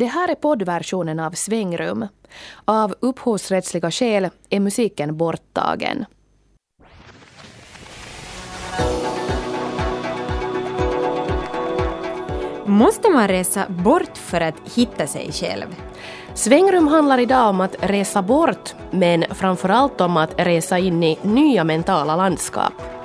Det här är poddversionen av Svängrum. Av upphovsrättsliga skäl är musiken borttagen. Måste man resa bort för att hitta sig själv? Svängrum handlar idag om att resa bort, men framförallt om att resa in i nya mentala landskap.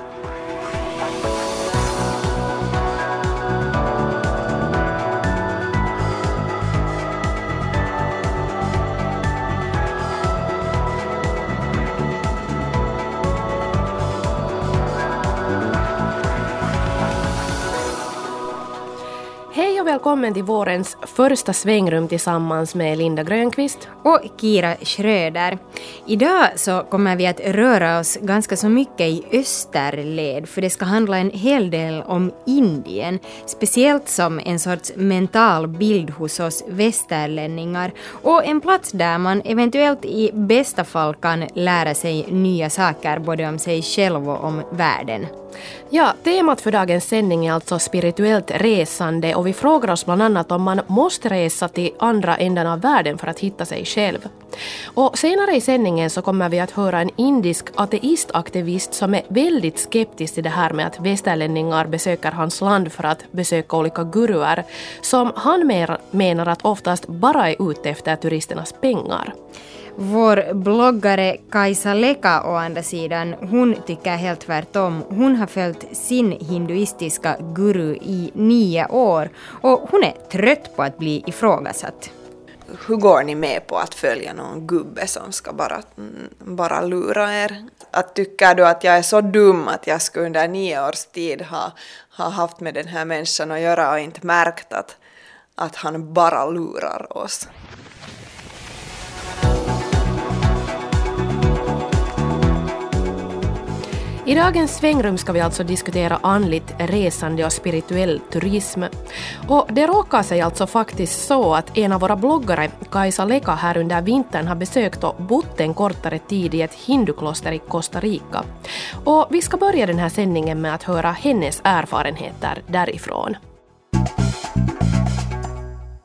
Välkommen till vårens första svängrum tillsammans med Linda Grönqvist och Kira Schröder. Idag så kommer vi att röra oss ganska så mycket i österled för det ska handla en hel del om Indien, speciellt som en sorts mental bild hos oss västerlänningar och en plats där man eventuellt i bästa fall kan lära sig nya saker både om sig själv och om världen. Ja, temat för dagens sändning är alltså spirituellt resande och vi frågar oss bland annat om man måste resa till andra änden av världen för att hitta sig själv. Och senare i sändningen så kommer vi att höra en indisk ateistaktivist som är väldigt skeptisk till det här med att västerlänningar besöker hans land för att besöka olika guruer, som han menar att oftast bara är ute efter turisternas pengar. Vår bloggare Kajsa Leka å andra sidan, hon tycker helt tvärtom. Hon har följt sin hinduistiska guru i nio år och hon är trött på att bli ifrågasatt. Hur går ni med på att följa någon gubbe som ska bara, bara lura er? Att tycker du att jag är så dum att jag skulle under nio års tid ha, ha haft med den här människan att göra och inte märkt att, att han bara lurar oss? I dagens svängrum ska vi alltså diskutera andligt resande och spirituell turism. Och det råkar sig alltså faktiskt så att en av våra bloggare, Kajsa Leka, här under vintern har besökt och bott en kortare tid i ett hindukloster i Costa Rica. Och vi ska börja den här sändningen med att höra hennes erfarenheter därifrån.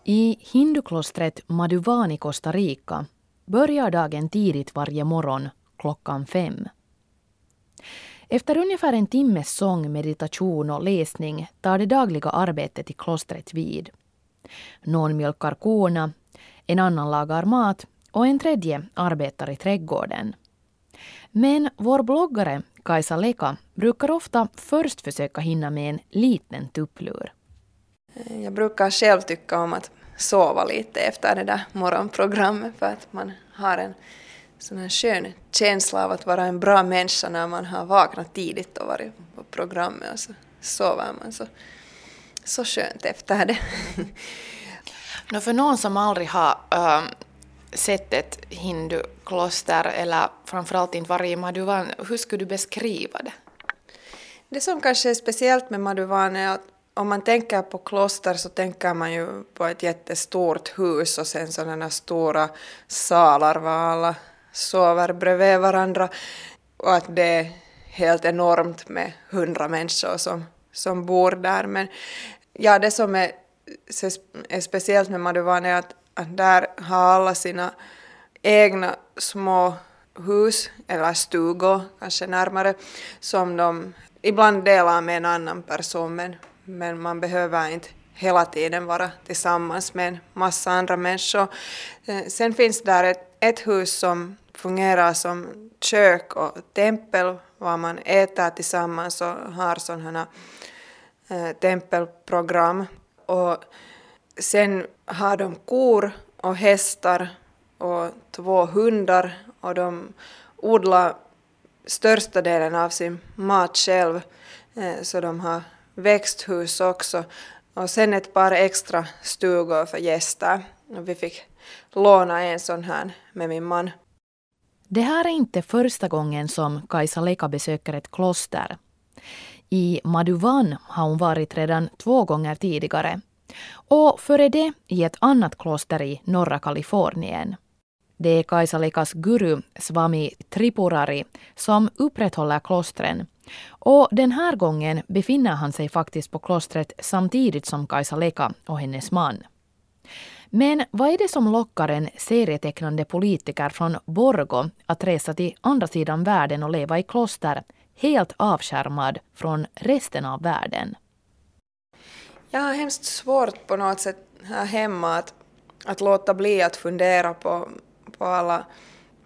I hinduklostret Maduvani, Costa Rica börjar dagen tidigt varje morgon klockan fem. Efter ungefär en timmes sång, meditation och läsning tar det dagliga arbetet i klostret vid. Någon mjölkar korna, en annan lagar mat och en tredje arbetar i trädgården. Men vår bloggare Kajsa Leka brukar ofta först försöka hinna med en liten tupplur. Jag brukar själv tycka om att sova lite efter det där morgonprogrammet för att man har en sån här skön känsla av att vara en bra människa när man har vaknat tidigt och varit på programmet och så sover man så, så skönt efter det. no, för någon som aldrig har um, sett ett hindukloster eller framförallt inte varit i Maduvan, hur skulle du beskriva det? Det som kanske är speciellt med Maduvan är att om man tänker på kloster så tänker man ju på ett jättestort hus och sen sådana stora salar var alla sover bredvid varandra och att det är helt enormt med hundra människor som, som bor där. Men ja, det som är, är speciellt med Maduvan är att, att där har alla sina egna små hus, eller stugor kanske närmare, som de ibland delar med en annan person men, men man behöver inte hela tiden vara tillsammans med en massa andra människor. Eh, sen finns där ett, ett hus som fungerar som kök och tempel var man äter tillsammans och har sådana äh, eh, tempelprogram. Och sen har de kor och hästar och två hundar och de odlar största delen av sin mat själv. Eh, så de har växthus också och sen ett par extra stugor för gäster. Och vi fick låna en sån här med min man. Det här är inte första gången som Kajsa Leka besöker ett kloster. I Maduvan har hon varit redan två gånger tidigare och före det i ett annat kloster i norra Kalifornien. Det är Kajsa Lekas guru Swami Tripurari som upprätthåller klostren och den här gången befinner han sig faktiskt på klostret samtidigt som Kajsa Leka och hennes man. Men vad är det som lockar en serietecknande politiker från Borgo att resa till andra sidan världen och leva i kloster, helt avskärmad från resten av världen? Jag har hemskt svårt på något sätt här hemma att, att låta bli att fundera på, på alla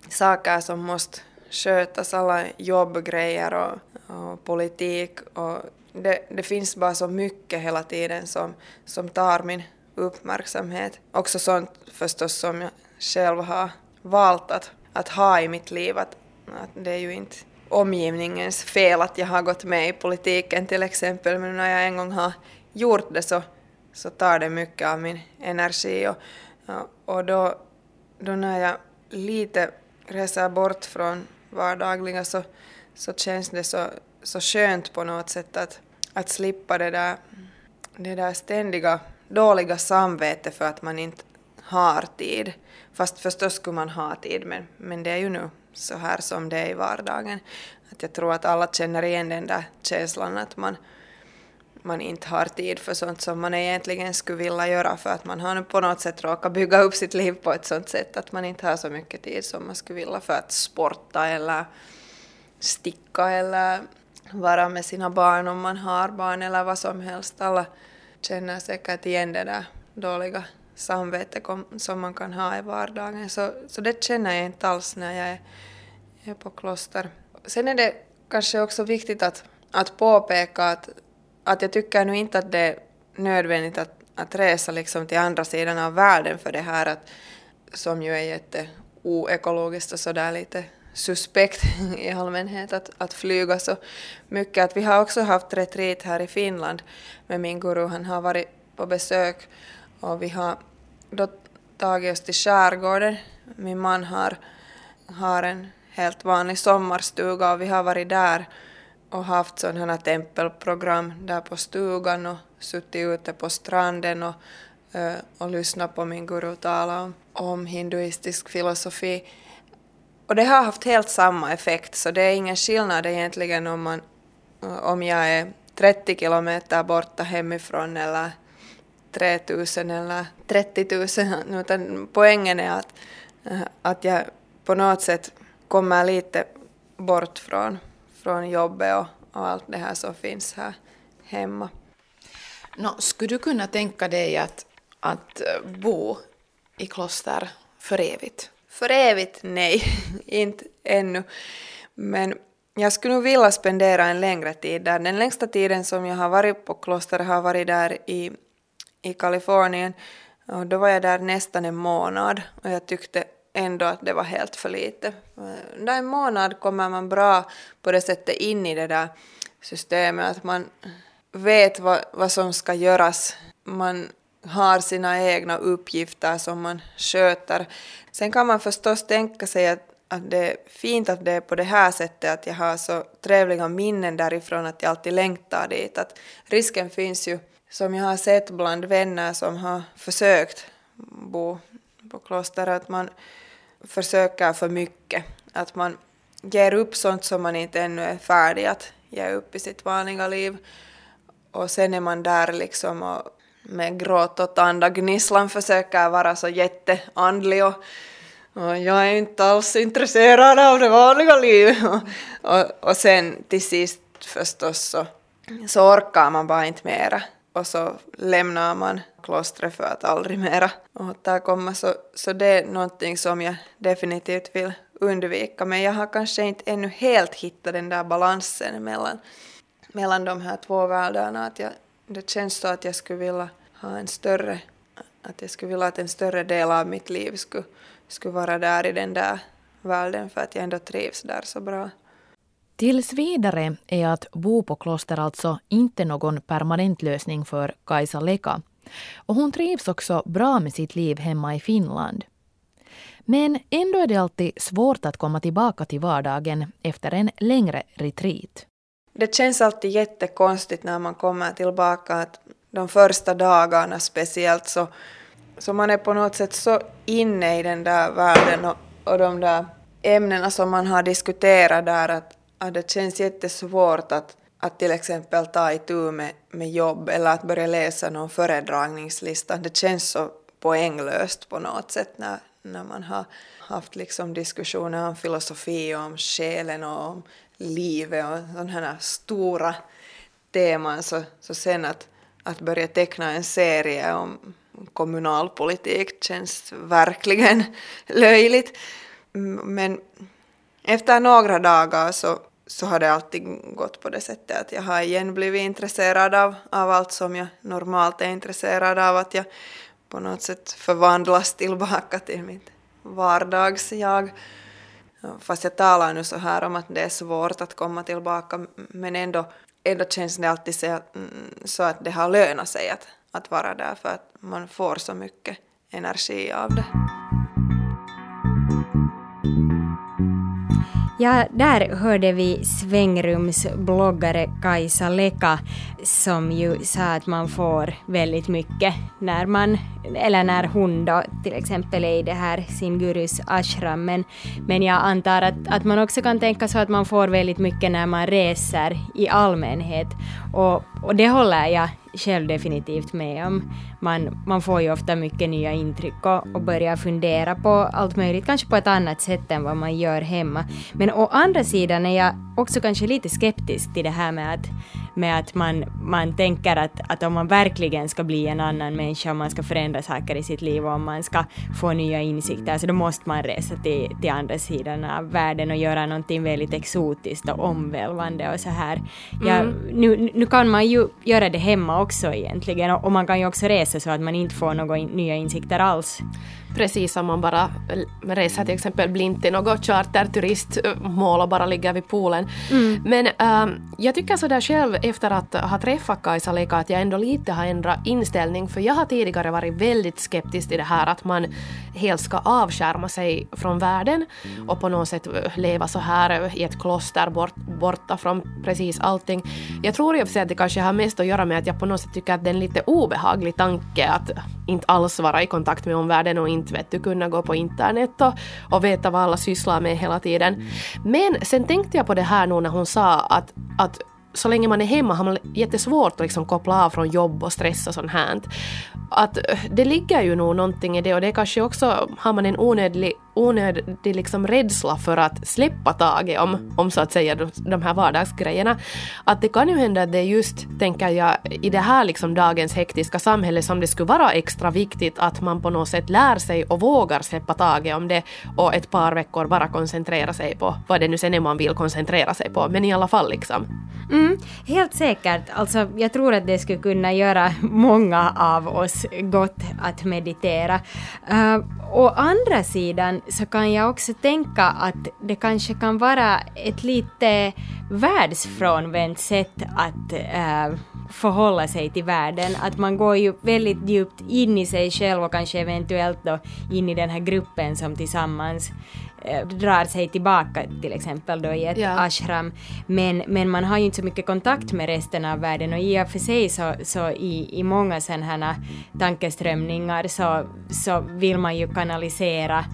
saker som måste skötas, alla jobbgrejer och, och politik. Och det, det finns bara så mycket hela tiden som, som tar min uppmärksamhet. Också sånt förstås som jag själv har valt att, att ha i mitt liv. Att, att det är ju inte omgivningens fel att jag har gått med i politiken till exempel, men när jag en gång har gjort det så, så tar det mycket av min energi och, och då, då när jag lite reser bort från vardagliga så, så känns det så, så skönt på något sätt att, att slippa det där, det där ständiga dåliga samvete för att man inte har tid. Fast förstås skulle man ha tid, men, men det är ju nu så här som det är i vardagen. Att jag tror att alla känner igen den där känslan att man, man inte har tid för sånt som man egentligen skulle vilja göra för att man har på något sätt råkat bygga upp sitt liv på ett sånt sätt att man inte har så mycket tid som man skulle vilja för att sporta eller sticka eller vara med sina barn om man har barn eller vad som helst. Alla känner säkert igen det där dåliga samvetet som man kan ha i vardagen. Så, så det känner jag inte alls när jag är, är på kloster. Sen är det kanske också viktigt att, att påpeka att, att jag tycker nu inte att det är nödvändigt att, att resa liksom till andra sidan av världen för det här att, som ju är jätteoekologiskt och sådär lite suspekt i allmänhet att, att flyga så mycket. Att vi har också haft retreat här i Finland med min guru. Han har varit på besök och vi har då tagit oss till skärgården. Min man har, har en helt vanlig sommarstuga och vi har varit där och haft sådana tempelprogram där på stugan och suttit ute på stranden och, eh, och lyssnat på min guru tala om, om hinduistisk filosofi. Och det har haft helt samma effekt, så det är ingen skillnad egentligen om, man, om jag är 30 kilometer borta hemifrån eller 3000 eller 30 000, utan poängen är att, eh, att jag på något sätt kommer lite bort från, från jobbet och, och allt det här som finns här hemma. No, skulle du kunna tänka dig att, att eh, bo i kloster för evigt? För evigt? Nej, inte ännu. Men jag skulle nog vilja spendera en längre tid där. Den längsta tiden som jag har varit på kloster har varit där i, i Kalifornien. Och då var jag där nästan en månad och jag tyckte ändå att det var helt för lite. Under en månad kommer man bra på det sättet in i det där systemet, att man vet vad, vad som ska göras. Man har sina egna uppgifter som man sköter. Sen kan man förstås tänka sig att, att det är fint att det är på det här sättet, att jag har så trevliga minnen därifrån att jag alltid längtar dit. Att risken finns ju, som jag har sett bland vänner som har försökt bo på kloster, att man försöker för mycket. Att man ger upp sånt som man inte ännu är färdig att ge upp i sitt vanliga liv. Och sen är man där liksom och med gråt och tandagnisslan försöker vara så jätteandlig och, och jag är inte alls intresserad av det vanliga livet. Och, och, och sen till sist förstås så, så orkar man bara inte mera och så lämnar man klostret för att aldrig mera återkomma. Så, så det är någonting som jag definitivt vill undvika. Men jag har kanske inte ännu helt hittat den där balansen mellan, mellan de här två världarna. Att jag, det känns så att jag skulle vilja ha en större, att jag skulle vilja att en större del av mitt liv skulle, skulle vara där i den där världen för att jag ändå trivs där så bra. Tills vidare är att bo på kloster alltså inte någon permanent lösning för Kajsa Leka. Och hon trivs också bra med sitt liv hemma i Finland. Men ändå är det alltid svårt att komma tillbaka till vardagen efter en längre retreat. Det känns alltid jättekonstigt när man kommer tillbaka att de första dagarna speciellt så, så man är på något sätt så inne i den där världen och, och de där ämnena som man har diskuterat där att, att det känns jättesvårt att, att till exempel ta itu med, med jobb eller att börja läsa någon föredragningslista. Det känns så poänglöst på något sätt när, när man har haft liksom diskussioner om filosofi och om själen och om livet och sådana här stora teman så, så sen att, att börja teckna en serie om kommunalpolitik känns verkligen löjligt. Men efter några dagar så, så har det alltid gått på det sättet att jag har igen blivit intresserad av, av allt som jag normalt är intresserad av, att jag på något sätt förvandlas tillbaka till mitt vardagsjag. Fast jag talar nu så här om att det är svårt att komma tillbaka men ändå, ändå känns det alltid så att, mm, så att det har lönat sig att, att vara där för att man får så mycket energi av det. Ja, där hörde vi svängrumsbloggare Kajsa Leka som ju sa att man får väldigt mycket när man, eller när hon då till exempel är i det här sin gurus ashram. Men, men jag antar att, att man också kan tänka så att man får väldigt mycket när man reser i allmänhet. Och, och det håller jag själv definitivt med om. Man, man får ju ofta mycket nya intryck och, och börjar fundera på allt möjligt, kanske på ett annat sätt än vad man gör hemma. Men å andra sidan är jag också kanske lite skeptisk till det här med att, med att man, man tänker att, att om man verkligen ska bli en annan människa, om man ska förändra saker i sitt liv och om man ska få nya insikter, så då måste man resa till, till andra sidan av världen och göra någonting väldigt exotiskt och omvälvande och så här. Ja, mm. nu, nu kan man ju göra det hemma också egentligen och, och man kan ju också resa så att man inte får några in, nya insikter alls. Precis som man bara reser till exempel blint till något charterturistmål och bara ligger vid poolen. Mm. Men äh, jag tycker sådär själv efter att ha träffat Kajsa Leka att jag ändå lite har ändrat inställning för jag har tidigare varit väldigt skeptisk till det här att man helt ska avskärma sig från världen och på något sätt leva så här i ett kloster bort, borta från precis allting. Jag tror i och för sig att det kanske har mest att göra med att jag på något sätt tycker att det är en lite obehaglig tanke att inte alls vara i kontakt med omvärlden och inte inte vet du kunna gå på internet och, och veta vad alla sysslar med hela tiden. Mm. Men sen tänkte jag på det här nu när hon sa att, att så länge man är hemma har man jättesvårt att liksom koppla av från jobb och stress och sånt här. Att det ligger ju nog någonting i det och det kanske också har man en onödig onödig liksom rädsla för att släppa taget om, om så att säga de, de här vardagsgrejerna. Att det kan ju hända att det är just, tänker jag, i det här liksom dagens hektiska samhälle som det skulle vara extra viktigt att man på något sätt lär sig och vågar släppa taget om det och ett par veckor bara koncentrera sig på vad det nu sen är man vill koncentrera sig på, men i alla fall liksom. Mm, helt säkert. Alltså, jag tror att det skulle kunna göra många av oss gott att meditera. Uh, å andra sidan så kan jag också tänka att det kanske kan vara ett lite världsfrånvänt sätt att äh, förhålla sig till världen. Att man går ju väldigt djupt in i sig själv och kanske eventuellt då in i den här gruppen som tillsammans äh, drar sig tillbaka till exempel då i ett ja. ashram. Men, men man har ju inte så mycket kontakt med resten av världen och i och för sig så, så i, i många sådana här tankeströmningar så, så vill man ju kanalisera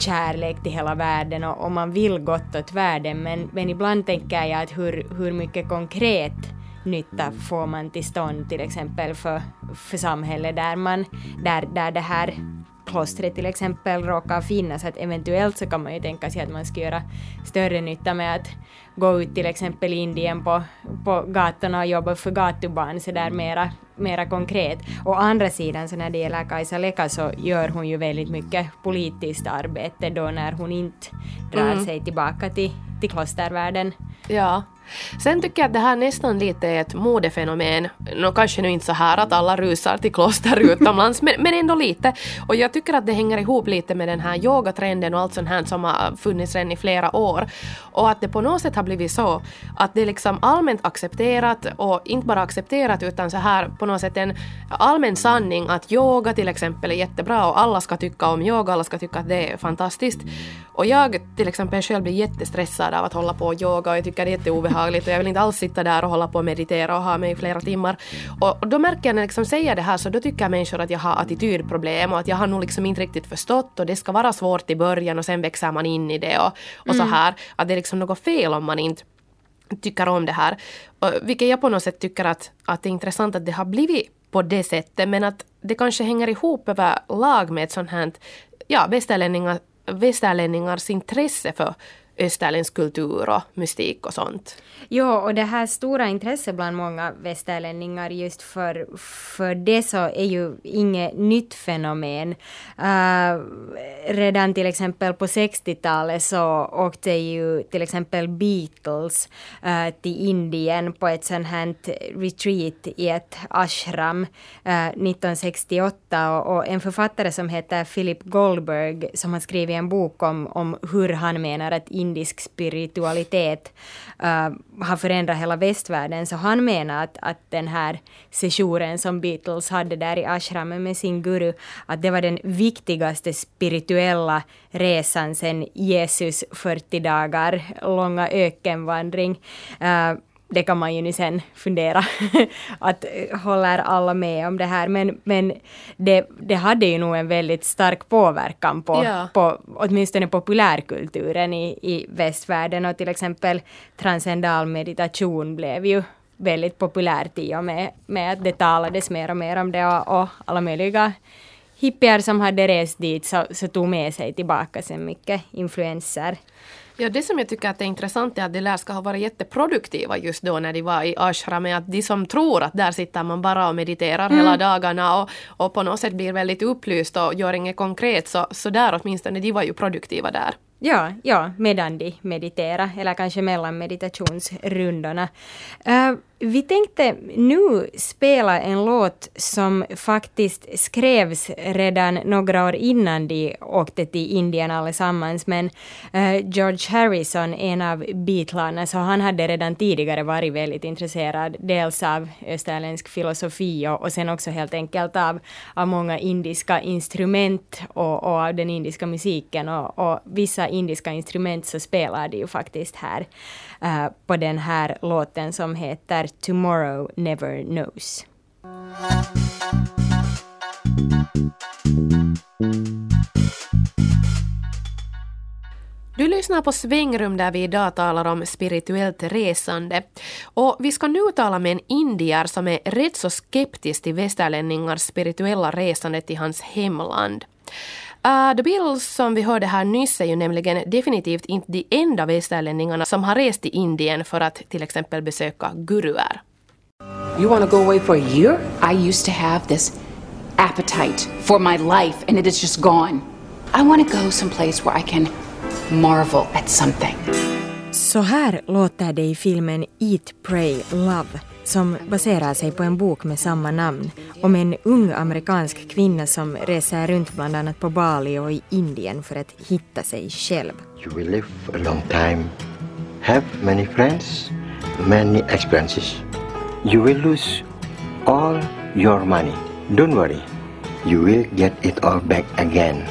kärlek till hela världen och, och man vill gott åt världen men, men ibland tänker jag att hur, hur mycket konkret nytta får man till stånd till exempel för, för samhället där, man, där, där det här klostret till exempel råkar finnas, att eventuellt så kan man ju tänka sig att man ska göra större nytta med att gå ut till exempel i Indien på, på gatorna och jobba för gatubarn så där mera, mera konkret. Å andra sidan så när det gäller Kajsa Leka så gör hon ju väldigt mycket politiskt arbete då när hon inte drar mm. sig tillbaka till, till klostervärlden. Ja. Sen tycker jag att det här nästan lite är ett modefenomen. Nå, kanske nu inte så här att alla rusar till kloster utomlands, men, men ändå lite. Och jag tycker att det hänger ihop lite med den här yogatrenden och allt sånt här som har funnits redan i flera år. Och att det på något sätt har blivit så att det är liksom allmänt accepterat och inte bara accepterat utan så här på något sätt en allmän sanning att yoga till exempel är jättebra och alla ska tycka om yoga, alla ska tycka att det är fantastiskt. Och jag till exempel själv blir jättestressad av att hålla på och yoga och jag tycker det är jätteobehagligt och jag vill inte alls sitta där och hålla på och meditera och ha mig i flera timmar. Och, då märker jag när jag liksom säger det här så då tycker människor att jag har attitydproblem och att jag har nog liksom inte riktigt förstått och det ska vara svårt i början och sen växer man in i det och, och mm. så här. Att det är liksom något fel om man inte tycker om det här. Och, vilket jag på något sätt tycker att, att det är intressant att det har blivit på det sättet men att det kanske hänger ihop över lag med ett sånt här, ja, västerlänningar, västerlänningars intresse för Eh, österländsk kultur och mystik och sånt. Ja, och det här stora intresset bland många västerlänningar just för, för det så är ju inget nytt fenomen. Uh, redan till exempel på 60-talet så åkte ju till exempel Beatles uh, till Indien på ett sånt här retreat i ett ashram uh, 1968 och, och, en författare som heter Philip Goldberg som har skrivit en bok om, om hur han menar att indisk spiritualitet uh, har förändrat hela västvärlden. Så han menar att, att den här sessionen som Beatles hade där i ashramen med sin guru, att det var den viktigaste spirituella resan sen Jesus 40 dagar långa ökenvandring. Uh, det kan man ju nu sen fundera, att eh, håller alla med om det här, men, men det, det hade ju nog en väldigt stark påverkan på, ja. på åtminstone populärkulturen i, i västvärlden och till exempel transcendal meditation blev ju väldigt populärt i och med, med att det talades mer och mer om det och, och alla möjliga hippier som hade rest dit så, så tog med sig tillbaka så mycket influenser. Ja, det som jag tycker att är intressant är att de lär ska ha varit jätteproduktiva just då när de var i ashram. Att de som tror att där sitter man bara och mediterar mm. hela dagarna och, och på något sätt blir väldigt upplyst och gör inget konkret så, så där åtminstone, de var ju produktiva där. Ja, ja, medan de mediterar eller kanske mellan meditationsrundorna. Uh, vi tänkte nu spela en låt som faktiskt skrevs redan några år innan de åkte till Indien allesammans, men uh, George Harrison, en av Beatlarna, så han hade redan tidigare varit väldigt intresserad, dels av österländsk filosofi och, och sen också helt enkelt av, av många indiska instrument och, och av den indiska musiken och, och vissa indiska instrument så spelar de ju faktiskt här uh, på den här låten som heter Tomorrow Never Knows. Du lyssnar på Svängrum där vi idag talar om spirituellt resande. Och vi ska nu tala med en indier som är rätt så skeptisk till västerlänningars spirituella resande till hans hemland. Uh, The Beatles som vi hörde här nyss är ju nämligen definitivt inte de enda västerlänningarna som har rest till Indien för att till exempel besöka guruer. You want to go away for a year? I used to have this appetite for my life and it is just gone. I want to go someplace where I can marvel at something. Så här låter det i filmen Eat, Pray, Love som baserar sig på en bok med samma namn om en ung amerikansk kvinna som reser runt bland annat på Bali och i Indien för att hitta sig själv. You will live a long time, have many friends, many experiences. You will lose all your money. Don't worry, you will get it all back again.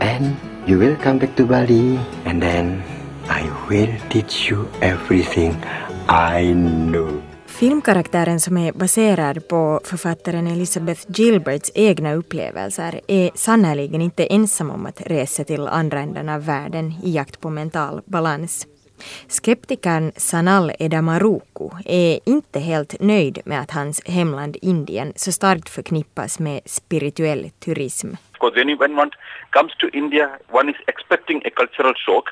And you will come back to Bali and then I will teach you everything I know. Filmkaraktären som är baserad på författaren Elizabeth Gilberts egna upplevelser är sannerligen inte ensam om att resa till andra änden av världen i jakt på mental balans. Skeptikern Sanal Edamaruku är inte helt nöjd med att hans hemland Indien så starkt förknippas med spirituell turism. when one comes to India, one is expecting a cultural shock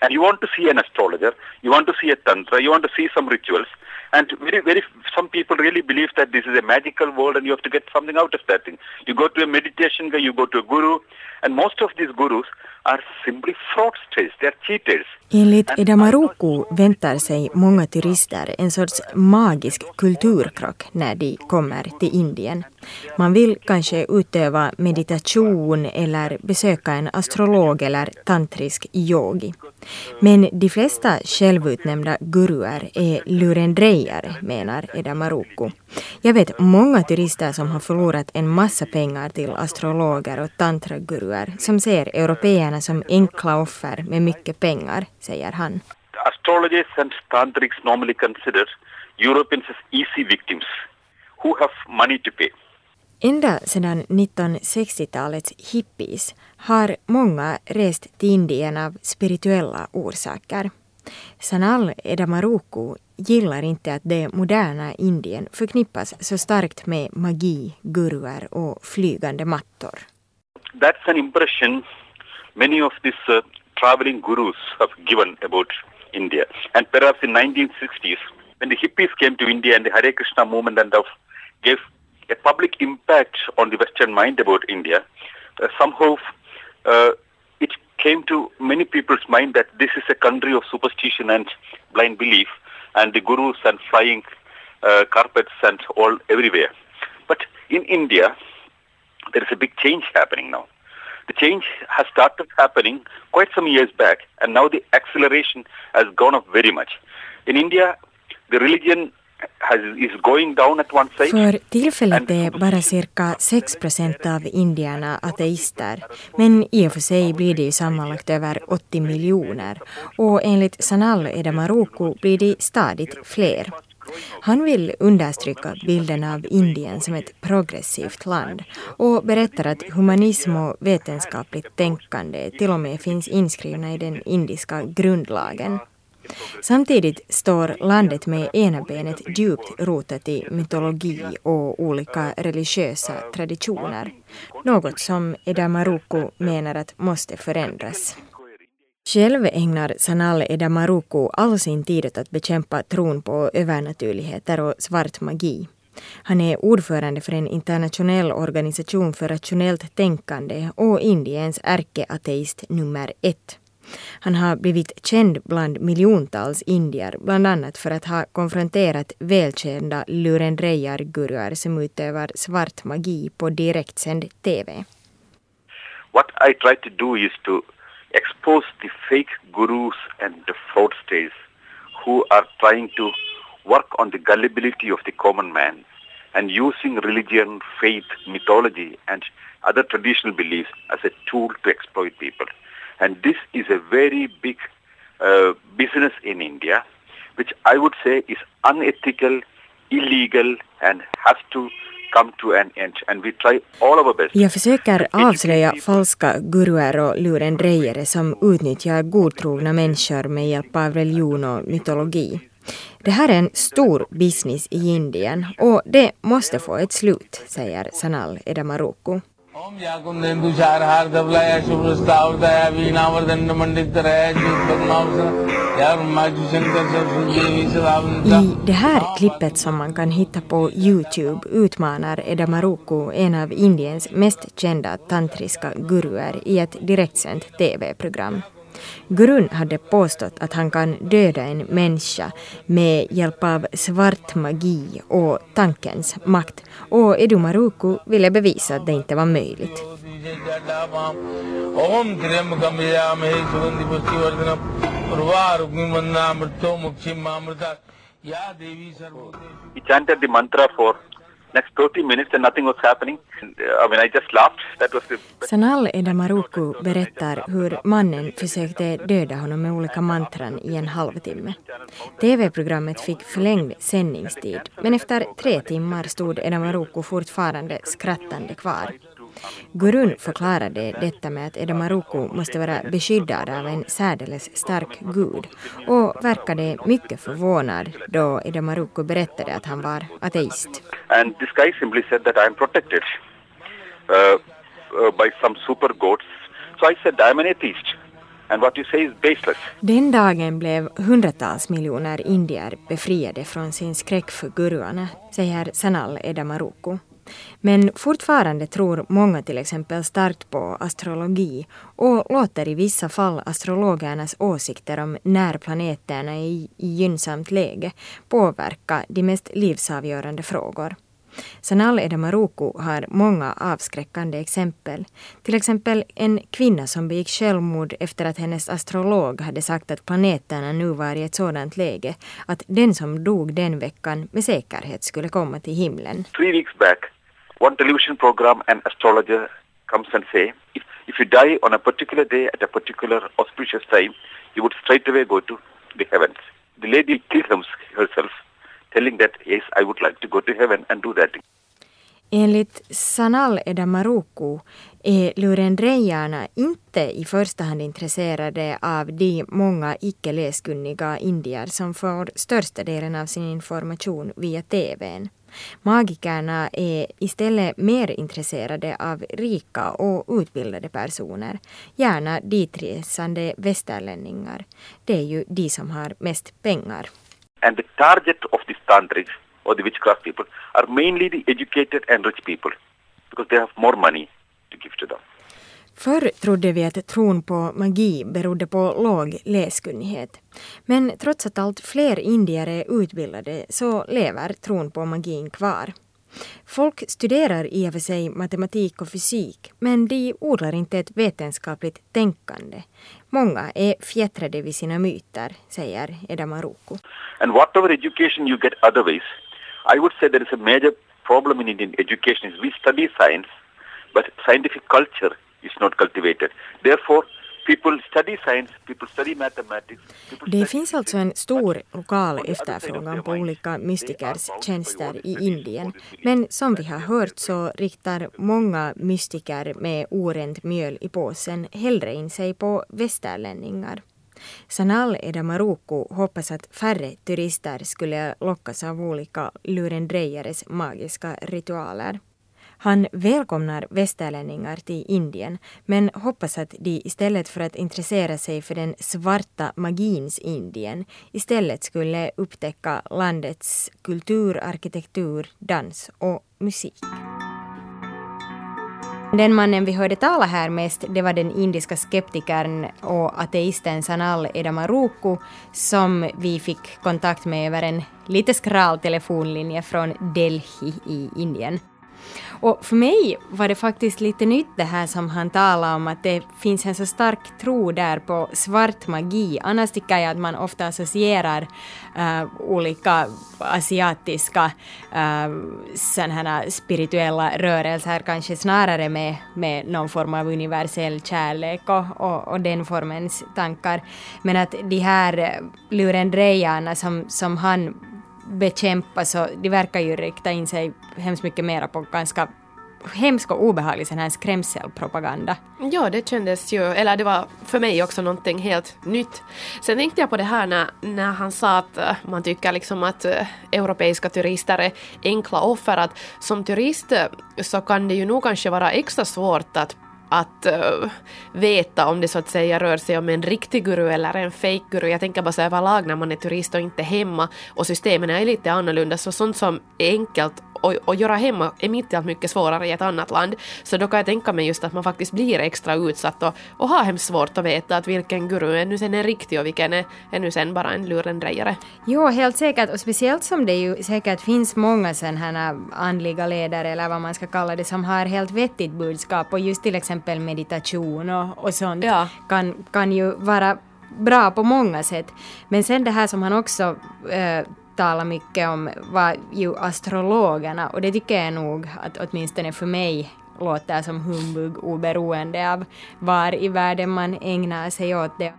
and you want to see an astrologer, you want to see a tantra, you want to see some rituals. And very, very, some people really believe that this is a magical world and you have to get something out of that thing. You go to a meditation guy, you go to a guru, and most of these gurus are simply fraudsters, they are cheaters. Enligt Eda Maruku väntar sig många turister en sorts magisk kulturkrock när de kommer till Indien. Man vill kanske utöva meditation eller besöka en astrolog eller tantrisk yogi. Men de flesta självutnämnda guruer är lurendrejare, menar Eda Maruku. Jag vet många turister som har förlorat en massa pengar till astrologer och tantraguruer som ser européerna som enkla offer med mycket pengar, säger han. Astrologers and tantrics normally consider Europeans as easy victims who have money to pay. Ända sedan 1960-talets hippies har många rest till Indien av spirituella orsaker. Sanal Edamaruku gillar inte att det moderna Indien förknippas så starkt med magi, guruer och flygande mattor. That's an impression many of these uh, traveling gurus have given about India. And perhaps in 1960s, when the hippies came to India and the Hare Krishna movement and of gave a public impact on the Western mind about India, uh, somehow uh, it came to many people's mind that this is a country of superstition and blind belief, and the gurus and flying uh, carpets and all everywhere. But in India, there is a big change happening now. The change has started happening quite some years back, and now the acceleration has gone up very much. In India, the religion För tillfället är bara cirka 6 procent av indierna ateister. Men i och för sig blir det ju sammanlagt över 80 miljoner. Och enligt Sanal Edamaruku blir det stadigt fler. Han vill understryka bilden av Indien som ett progressivt land och berättar att humanism och vetenskapligt tänkande till och med finns inskrivna i den indiska grundlagen. Samtidigt står landet med ena benet djupt rotat i mytologi och olika religiösa traditioner. Något som Edamaruku menar att måste förändras. Själv ägnar Sanal Edamaruku all sin tid åt att bekämpa tron på övernaturligheter och svart magi. Han är ordförande för en internationell organisation för rationellt tänkande och Indiens ärkeateist nummer ett. Han har blivit känd bland miljontals indier, bland annat för att ha konfronterat välkända lurendrejarguruer som utövar svart magi på direktsänd TV. What I try to do is to expose the fake gurus and the fraudsters who are trying to work on the gullibility of the common man and using religion, faith, mythology and other traditional beliefs as a tool to exploit people. And this is a very big uh, business in India, which I would say is unethical, illegal, and has to come to an end. And we try all our best. Jag försöker avslöja falska guruer och lurendrejare som utnyttjar godtrogna människor med hjälp av religion och mytologi. Det här är en stor business i Indien och det måste få ett slut, säger Sanal Edamaruku. ओम याकुंदेन्दु चारहार धवलाया शुभ्रस्ताव दया वीणावर्धन मंडित I det här klippet som man kan hitta på Youtube utmanar Eda Maruku en av Indiens mest kända tantriska guruer i ett direktsänt TV-program. Gurun hade påstått att han kan döda en människa med hjälp av svart magi och tankens makt och Edumaruku ville bevisa att det inte var möjligt. He chanted the mantra for next 30 minutes and nothing was happening. Uh, I mean, I just laughed. That was the... Sanal Edamaruku berättar hur mannen försökte döda honom med olika mantran i en halvtimme. TV-programmet fick förlängd sändningstid, men efter tre timmar stod Edamaruku fortfarande skrattande kvar. Gurun förklarade detta med att Edamaruku måste vara beskyddad av en särdeles stark gud och verkade mycket förvånad då Edamaruku berättade att han var ateist. And this guy simply said that I am protected uh, uh, by some super gods. So I said I am an atheist. And what you say is baseless. Den dagen blev hundratals miljoner indier befriade från sin skräck för guruarna, säger Sanal Edamaruku. Men fortfarande tror många till exempel starkt på astrologi och låter i vissa fall astrologernas åsikter om när planeterna är i gynnsamt läge påverka de mest livsavgörande frågor. Sanal Edamaruku har många avskräckande exempel. Till exempel en kvinna som begick självmord efter att hennes astrolog hade sagt att planeterna nu var i ett sådant läge att den som dog den veckan med säkerhet skulle komma till himlen. Three weeks back one television program an astrologer comes and say, if, if you die on a particular day at a particular auspicious time, you would straight away go to the heavens. The lady kills herself, telling that, yes, I would like to go to heaven and do that. Enligt Sanal Edamaruku är lurendrejarna inte i första hand intresserade av de många icke läskunniga indier som får största delen av sin information via TVn. Magikerna är istället mer intresserade av rika och utbildade personer, gärna ditresande västerlänningar. Det är ju de som har mest pengar. And the target of these tantrics or the witchcraft people are mainly the educated and rich people because they have more money to give to them. Förr trodde vi att tron på magi berodde på låg läskunnighet. Men trots att allt fler indier är utbildade så lever tron på magin kvar. Folk studerar i och för sig matematik och fysik men de odlar inte ett vetenskapligt tänkande. Många är fjättrade vid sina myter, säger Eda Maruko. And whatever education you get otherwise, I would say there is a major problem in Indian education is we study science, but scientific culture is not cultivated. Therefore, people study science, people study mathematics. People Det finns alltså en stor lokal efterfrågan på olika mystikers tjänster i Indien. Men som vi har hört så riktar många mystiker med orent mjöl i påsen hellre in sig på västerlänningar. Sanal Edamaruku hoppas att färre turister skulle lockas av olika lurendrejares magiska ritualer. Han välkomnar västerlänningar till Indien men hoppas att de istället för att intressera sig för den svarta magins Indien istället skulle upptäcka landets kultur, arkitektur, dans och musik. Den mannen vi hörde tala här mest det var den indiska skeptikern och ateisten Sanal Edamaruku som vi fick kontakt med över en lite skral telefonlinje från Delhi i Indien. Och för mig var det faktiskt lite nytt det här som han talade om att det finns en så stark tro där på svart magi. Annars tycker jag att man ofta associerar äh, olika asiatiska äh, spirituella rörelser kanske snarare med, med någon form av universell kärlek och, och, och den formens tankar. Men att de här eh, lurendrejarna som, som han bekämpa så de verkar ju rikta in sig hemskt mycket mera på ganska hemsk och obehaglig sån här skrämselpropaganda. Ja, det kändes ju, eller det var för mig också någonting helt nytt. Sen tänkte jag på det här när, när han sa att eh, man tycker liksom att eh, europeiska turister är enkla offer, att som turist eh, så kan det ju nog kanske vara extra svårt att att uh, veta om det så att säga rör sig om en riktig guru eller en fake guru. Jag tänker bara så överlag när man är turist och inte hemma och systemen är lite annorlunda så sånt som är enkelt och, och göra hemma är mitt i allt mycket svårare i ett annat land. Så då kan jag tänka mig just att man faktiskt blir extra utsatt och, och har hemskt svårt att veta att vilken guru är nu sen en riktig och vilken är, är nu sen bara en lurendrejare. Jo, helt säkert och speciellt som det ju säkert finns många sådana här andliga ledare eller vad man ska kalla det som har helt vettigt budskap och just till exempel meditation och, och sånt Ja. kan, kan ju vara bra på många sätt. Men sen det här som han också äh, talar mycket om var ju astrologerna och det tycker jag nog att åtminstone för mig låter som humbug oberoende av var i världen man ägnar sig åt det.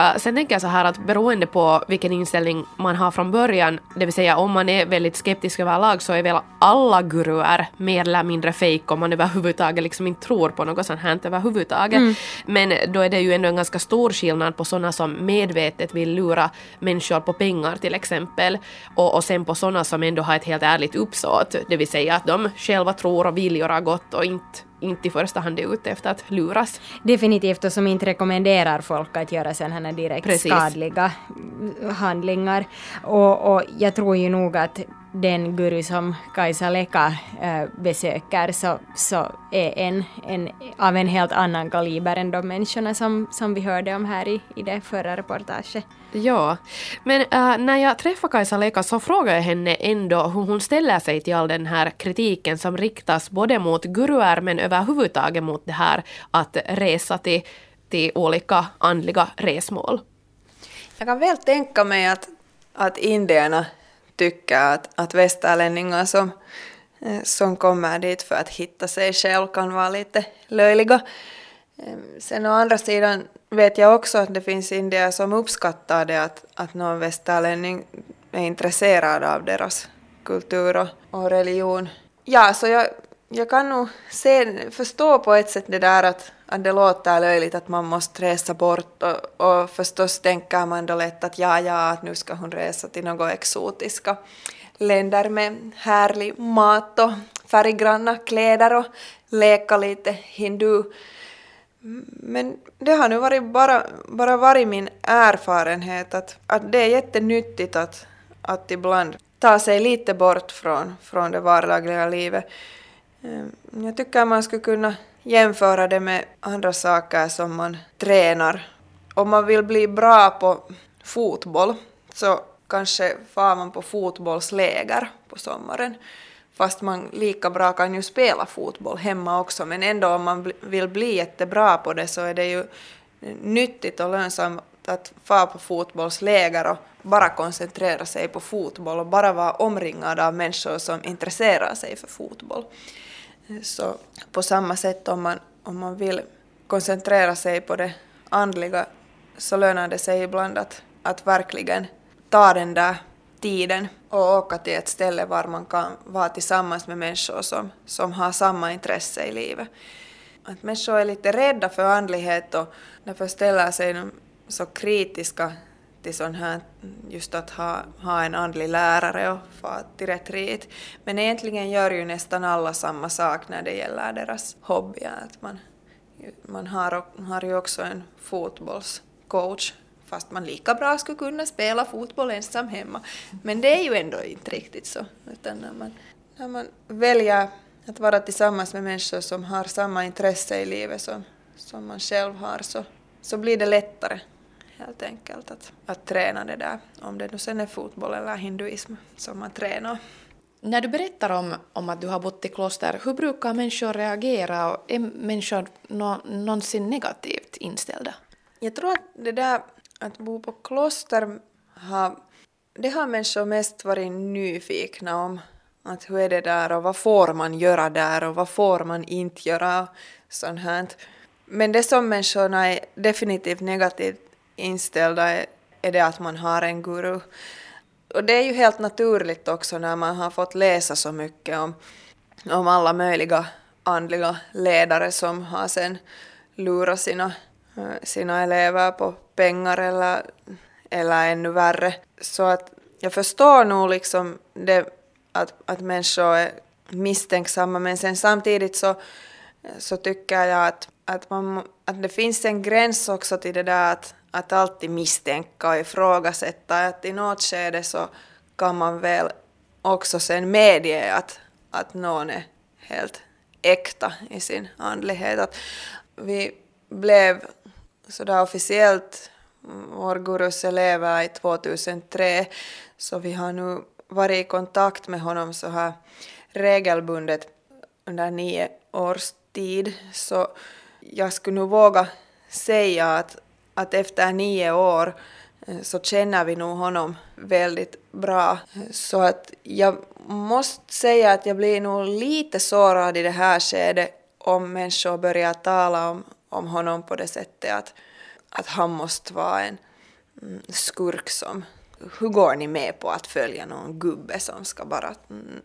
Uh, sen tänker jag så här att beroende på vilken inställning man har från början, det vill säga om man är väldigt skeptisk överlag så är väl alla guruer mer eller mindre fake om man överhuvudtaget liksom inte tror på något sånt här överhuvudtaget. Men då är det ju ändå en ganska stor skillnad på sådana som medvetet vill lura människor på pengar till exempel och, och sen på sådana som ändå har ett helt ärligt uppsåt, det vill säga att de själva tror och vill göra gott och inte, inte i första hand är ute efter att luras. Definitivt och som inte rekommenderar folk att göra sådana direkt Precis. skadliga handlingar. Och, och jag tror ju nog att den guru som Kajsa Leka äh, besöker så, så är en, en av en helt annan kaliber än de människorna som, som vi hörde om här i, i det förra reportaget. Ja, men äh, när jag träffade Kajsa Leka så frågade jag henne ändå hur hon ställer sig till all den här kritiken som riktas både mot guruer men överhuvudtaget mot det här att resa till, till olika andliga resmål. Jag kan väl tänka mig att, att indierna tycker att, att västerlänningar eh, som, som kommer dit för att hitta sig själv kan vara lite löjliga. Sen å andra sidan vet jag också att det finns indier som uppskattar det att, att någon västerlänning är intresserad av deras kultur och, och religion. Ja, så jag, jag kan nog se, förstå på ett sätt det där att, att det låter löjligt att man måste resa bort och, och förstås tänker man då lätt att ja, ja, att nu ska hon resa till några exotiska länder med härlig mat och färggranna kläder och leka lite hindu. Men det har nu varit bara, bara varit min erfarenhet att, att det är jättenyttigt att, att ibland ta sig lite bort från, från det vardagliga livet. Ehm, jag tycker man skulle kunna jämföra det med andra saker som man tränar. Om man vill bli bra på fotboll så kanske far man på fotbollsläger på sommaren. Fast man lika bra kan ju spela fotboll hemma också, men ändå om man vill bli jättebra på det så är det ju nyttigt och lönsamt att fara på fotbollsläger och bara koncentrera sig på fotboll och bara vara omringad av människor som intresserar sig för fotboll. Så på samma sätt om man, om man vill koncentrera sig på det andliga så lönar det sig ibland att, att verkligen ta den där tiden och åka till ett ställe var man kan vara tillsammans med människor som, som har samma intresse i livet. Att människor är lite rädda för andlighet och därför ställer sig så kritiska till sån här, just att ha, ha en andlig lärare och få till retreat. Men egentligen gör ju nästan alla samma sak när det gäller deras hobby. Att man, man har, har ju också en fotbollscoach fast man lika bra skulle kunna spela fotboll ensam hemma. Men det är ju ändå inte riktigt så. Utan när man, när man väljer att vara tillsammans med människor som har samma intresse i livet som, som man själv har så, så blir det lättare helt enkelt att, att träna det där. Om det nu sen är fotboll eller hinduism som man tränar. När du berättar om, om att du har bott i kloster, hur brukar människor reagera och är människor nå, någonsin negativt inställda? Jag tror att det där att bo på kloster har, det har människor mest varit nyfikna om. Att hur är det där och vad får man göra där och vad får man inte göra sånt här. Men det som människorna är definitivt negativt inställda är, är det att man har en guru. Och det är ju helt naturligt också när man har fått läsa så mycket om, om alla möjliga andliga ledare som har sen lurat sina, eh, sina elever på pengar eller, eller ännu värre. Så att jag förstår nog liksom det att, att människor är misstänksamma men sen samtidigt så, så tycker jag att, att, man, att det finns en gräns också till det där att, att alltid misstänka och ifrågasätta. Att i något skede så kan man väl också sen medge att, att någon är helt äkta i sin andlighet. Att vi blev sådär officiellt vår gurus elever i 2003 så vi har nu varit i kontakt med honom så här regelbundet under nio års tid så jag skulle nu våga säga att, att efter nio år eh, så känner vi nog honom väldigt bra. Så att jag måste säga att jag blir nog lite sårad i det här skedet om människor börjar tala om, om honom på det sättet att, att han måste vara en mm, skurk som hur går ni med på att följa någon gubbe som ska bara,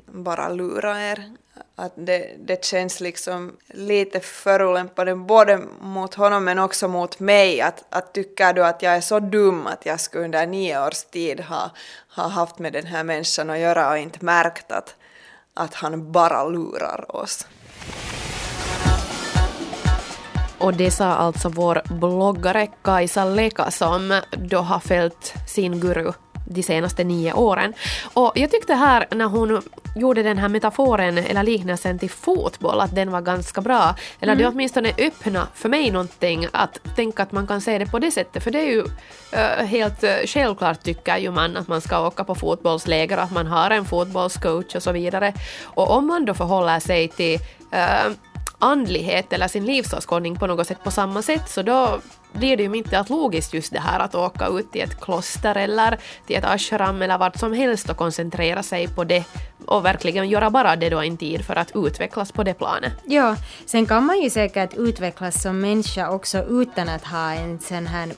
bara lura er? Att det, det känns liksom lite förolämpande både mot honom men också mot mig. Att, att tycker du att jag är så dum att jag skulle under nio års tid ha, ha haft med den här människan att göra och inte märkt att, att han bara lurar oss. Och det sa alltså vår bloggare Kajsa Leka som då har följt sin guru de senaste nio åren. Och jag tyckte här när hon gjorde den här metaforen eller liknelsen till fotboll att den var ganska bra. Eller mm. det åtminstone öppna för mig någonting att tänka att man kan se det på det sättet för det är ju uh, helt uh, självklart tycker ju man att man ska åka på fotbollsläger att man har en fotbollscoach och så vidare. Och om man då förhåller sig till uh, andlighet eller sin livsåskådning på något sätt på samma sätt så då blir det ju inte att logiskt just det här att åka ut till ett kloster eller till ett ashram eller vart som helst och koncentrera sig på det och verkligen göra bara det då en tid för att utvecklas på det planet. Ja, sen kan man ju säkert utvecklas som människa också utan att ha en sån här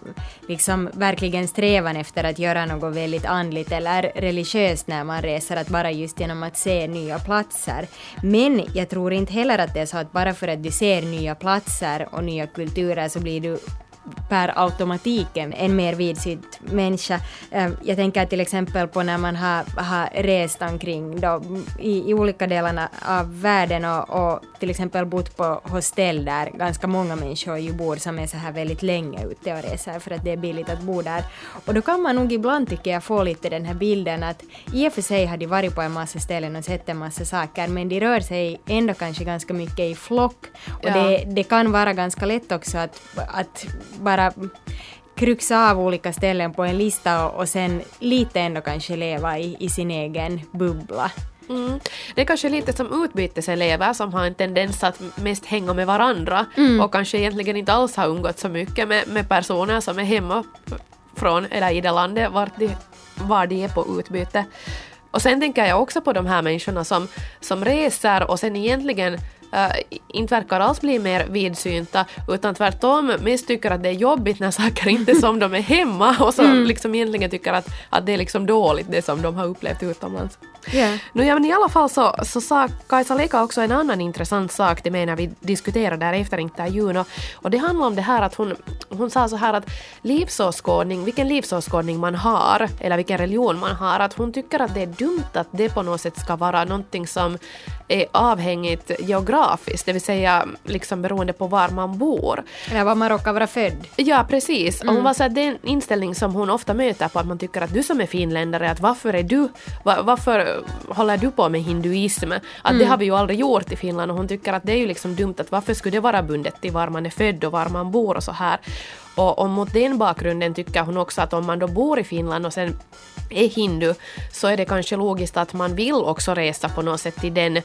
liksom verkligen strävan efter att göra något väldigt andligt eller religiöst när man reser, att bara just genom att se nya platser. Men jag tror inte heller att det är så att bara för att du ser nya platser och nya kulturer så blir du per automatik en mer vidsynt människa. Ehm, jag tänker till exempel på när man har, har rest omkring då, i, i olika delar av världen och, och, till exempel bott på hostell där ganska många människor ju bor som är så här väldigt länge ute och reser för att det är billigt att bo där. Och då kan man nog ibland tycker jag få lite den här bilden att i och för sig har de varit på en massa ställen och sett en massa saker men de rör sig ändå kanske ganska mycket i flock och ja. det, det kan vara ganska lätt också att, att bara kryxa av olika ställen på en lista och, och sen lite ändå kanske leva i, i sin egen bubbla. Mm. Det är kanske lite som utbyteselever som har en tendens att mest hänga med varandra mm. och kanske egentligen inte alls har umgått så mycket med, med personer som är hemma från eller i det landet var de, var de är på utbyte. Och sen tänker jag också på de här människorna som, som reser och sen egentligen äh, inte verkar alls bli mer vidsynta utan tvärtom mest tycker att det är jobbigt när saker inte är som de är hemma och så mm. liksom egentligen tycker att, att det är liksom dåligt det som de har upplevt utomlands. Yeah. No, ja, men I alla fall så, så sa Kajsa Leka också en annan intressant sak till mig när vi diskuterade där efter intervjun och, och det handlar om det här att hon, hon sa så här att livsåskådning, vilken livsåskådning man har eller vilken religion man har, att hon tycker att det är dumt att det på något sätt ska vara någonting som är avhängigt geografiskt, det vill säga liksom beroende på var man bor. Eller var man råkar vara född. Ja, precis. Mm. Och hon mm. var så här, det är en inställning som hon ofta möter på att man tycker att du som är finländare, att varför är du, var, varför håller du på med hinduism? Att mm. det har vi ju aldrig gjort i Finland och hon tycker att det är ju liksom dumt att varför skulle det vara bundet till var man är född och var man bor och så här. Och, och mot den bakgrunden tycker hon också att om man då bor i Finland och sen är hindu så är det kanske logiskt att man vill också resa på något sätt till den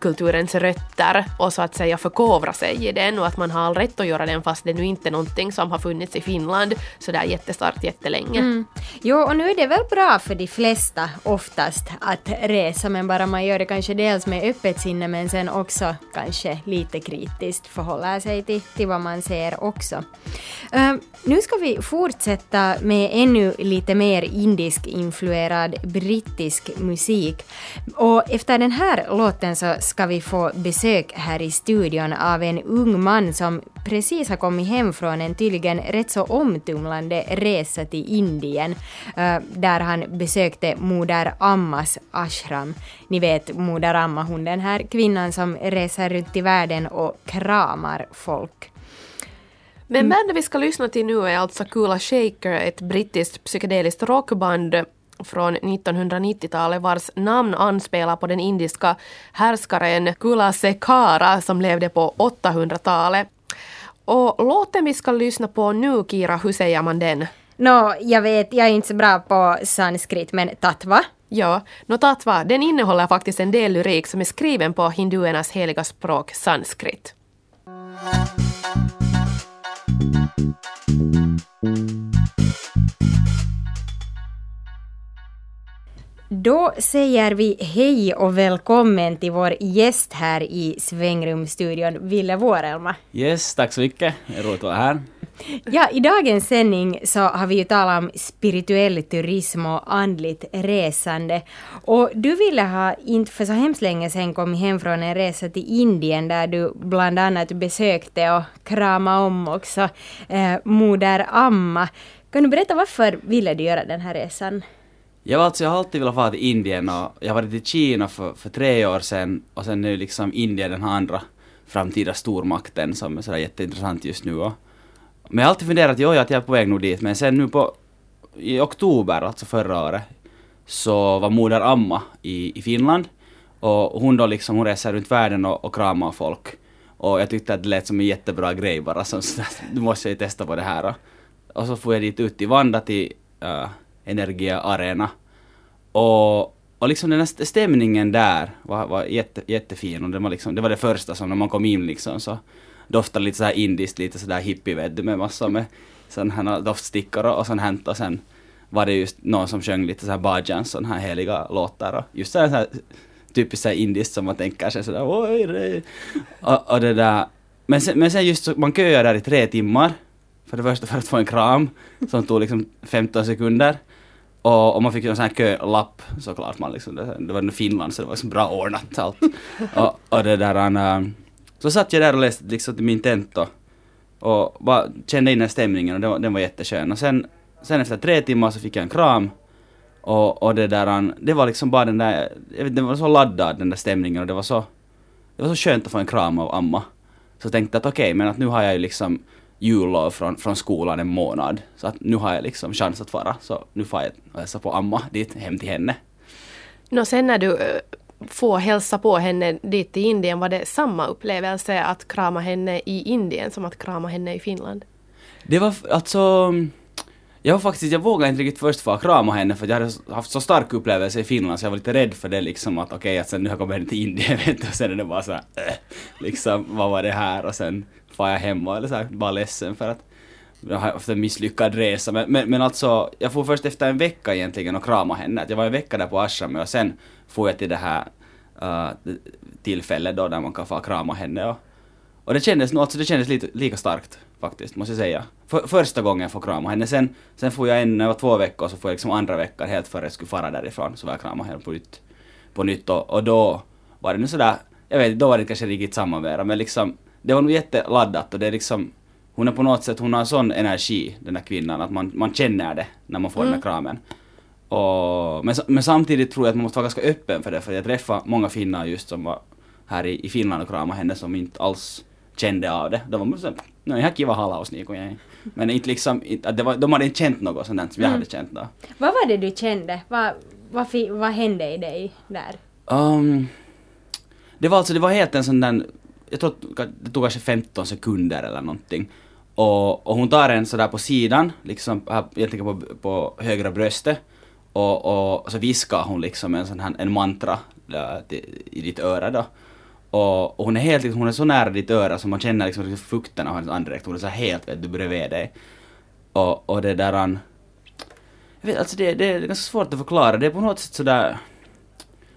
kulturens rötter och så att säga förkovra sig i den och att man har all rätt att göra den fast det nu inte är någonting som har funnits i Finland sådär jättestarkt jättelänge. Mm. Jo, och nu är det väl bra för de flesta oftast att resa men bara man gör det kanske dels med öppet sinne men sen också kanske lite kritiskt förhåller sig till, till vad man ser också. Uh, nu ska vi fortsätta med ännu lite mer indisk-influerad brittisk musik. Och efter den här låten så ska vi få besök här i studion av en ung man som precis har kommit hem från en tydligen rätt så omtumlande resa till Indien, eh, där han besökte Moder Ammas ashram. Ni vet Moder Amma, hon den här kvinnan som reser runt i världen och kramar folk. Men bandet vi ska lyssna till nu är alltså Kula Shaker, ett brittiskt psykedeliskt rockband från 1990-talet vars namn anspelar på den indiska härskaren Kula Sekara som levde på 800-talet. Och låten vi ska lyssna på nu, Kira, hur säger man den? Nå, no, jag vet, jag är inte så bra på sanskrit, men tatva? Ja, no tatva, den innehåller faktiskt en del lyrik som är skriven på hinduernas heliga språk sanskrit. Då säger vi hej och välkommen till vår gäst här i Svängrumstudion, Ville Vuorelma. Yes, tack så mycket. Roligt att vara här. Ja, i dagens sändning så har vi ju talat om spirituell turism och andligt resande. Och du ville ha, inte för så hemskt länge sedan, kommit hem från en resa till Indien där du bland annat besökte och kramade om också eh, Moder Amma. Kan du berätta varför ville du göra den här resan? Jag, alltså, jag har alltid velat vara till Indien och jag var till Kina för, för tre år sedan och sen är liksom Indien den här andra framtida stormakten som är sådär jätteintressant just nu. Och, men jag har alltid funderat, jo, att jag är på väg nog dit, men sen nu på i oktober, alltså förra året, så var moder Amma i, i Finland och hon då liksom, hon reser runt världen och, och kramar folk. Och jag tyckte att det lät som en jättebra grej bara, som sådär, nu måste jag ju testa på det här. Och, och så får jag dit ut till Vanda till uh, energiarena. Och, och liksom den här stämningen där var, var jätte, jättefin och det var, liksom, det var det första som när man kom in liksom så doftade lite så här indiskt, lite sådär hippie vet du, med massor med sådana här doftstickor och, och sånt hänt och sen var det just någon som sjöng lite så här bhajans, sådana här heliga låtar och just så här, så här typiskt så här indiskt som man tänker sig sådär oj det. Och, och det där. Men sen, men sen just så, man köade där i tre timmar. För det första för att få en kram som tog liksom 15 sekunder. Och, och man fick ju en sån här kölapp såklart. Man liksom, det, det var Finland så det var liksom bra ordnat allt. och, och det där, uh, så satt jag där och läste liksom till min tenta. och, bara kände in den stämningen och den var, den var jätteskön. Och sen, sen efter tre timmar så fick jag en kram och, och det där, det var liksom bara den där, jag vet, den var så laddad den där stämningen och det var så, det var så skönt att få en kram av Amma. Så tänkte jag att okej, okay, men att nu har jag ju liksom jullov från, från skolan en månad. Så att nu har jag liksom chans att fara. Så nu får jag hälsa på Amma dit, hem till henne. Nå, sen när du äh, får hälsa på henne dit till Indien, var det samma upplevelse att krama henne i Indien som att krama henne i Finland? Det var alltså jag har faktiskt, jag vågade inte riktigt först få krama henne för jag hade haft så stark upplevelse i Finland så jag var lite rädd för det liksom att okej okay, att sen nu har jag kommit hem till Indien vet du, och sen är det bara så här, äh, liksom vad var det här och sen far jag hem och eller så här, bara ledsen för att jag har haft en misslyckad resa men, men, men alltså jag får först efter en vecka egentligen och krama henne. Att jag var en vecka där på Ashram och sen får jag till det här uh, tillfället då där man kan få krama henne och, och det kändes alltså det kändes lite, lika starkt faktiskt, måste jag säga. För, första gången jag får krama henne. Sen, sen får jag en, när jag var två veckor, så får jag liksom andra veckan helt före jag skulle fara därifrån, så var jag krama henne på nytt. På nytt och, och då var det nu sådär, jag vet då var det kanske riktigt samma mera, men liksom, det var nog jätteladdat och det är liksom, hon är på något sätt, hon har sån energi, den där kvinnan, att man, man känner det när man får mm. den där kramen. Och, men, men samtidigt tror jag att man måste vara ganska öppen för det, för jag träffade många finnar just som var här i, i Finland och kramade henne som inte alls kände av det. De var så, no ihan kiva halaus niin kuin Men inte liksom, att det var, de hade inte känt något sånt som jag mm. hade känt då. Vad var det du kände? Vad, vad, vad hände i dig där? Um, det var alltså, det var helt en sån där, jag tror det tog kanske 15 sekunder eller någonting. Och, och hon tar en sådär på sidan, liksom här, egentligen på, på högra bröstet. Och, och, och så viskar hon liksom en sån här, en mantra äh, till, i ditt öra då. Och, och, hon är helt liksom, hon är så nära ditt öra så man känner liksom, liksom fukten av hennes andedräkt. Hon är så helt vet du, bredvid dig. Och, och det där han... Jag vet, alltså det, det är ganska svårt att förklara. Det är på något sätt sådär...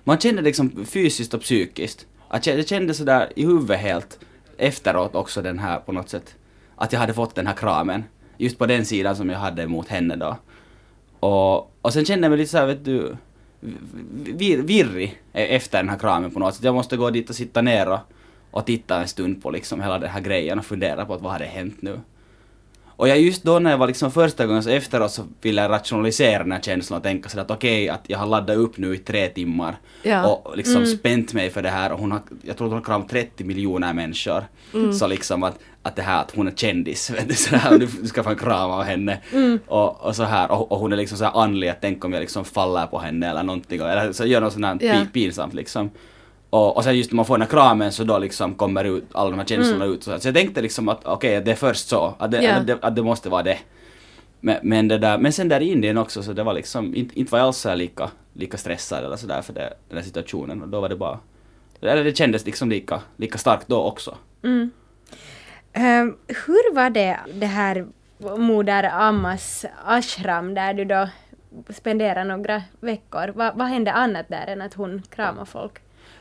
Man känner liksom fysiskt och psykiskt. Att jag, jag kände sådär i huvudet helt efteråt också den här på något sätt. Att jag hade fått den här kramen. Just på den sidan som jag hade mot henne då. Och, och sen kände jag mig lite såhär vet du vir, virrig efter den här kramen på något sätt. Jag måste gå dit och sitta ner och, och titta en stund på liksom hela den här grejen och fundera på att vad hade hänt nu. Och jag just då när jag var liksom första gången så efteråt så ville jag rationalisera den här känslan och tänka sådär att okej okay, att jag har laddat upp nu i tre timmar ja. och liksom mm. spänt mig för det här och hon har, jag tror att hon har kramat 30 miljoner människor. Mm. Så liksom att, att det här att hon är kändis, vet du sådär du, ska få en kram av henne. Mm. Och, och så här och, och hon är liksom såhär andlig att tänk om jag liksom faller på henne eller någonting eller så gör något sånt här ja. pinsamt liksom. Och, och sen just när man får den här kramen så då liksom kommer ut alla de här känslorna mm. ut. Så, så jag tänkte liksom att okej, okay, det är först så, att det, yeah. att, det, att det måste vara det. Men, men, det där, men sen där i Indien också så det var liksom, inte, inte var jag alls lika, lika stressad eller sådär för det, den här situationen och då var det bara, eller det kändes liksom lika, lika starkt då också. Mm. Um, hur var det, det här Moder Ammas ashram där du då spenderade några veckor? Va, vad hände annat där än att hon kramade folk?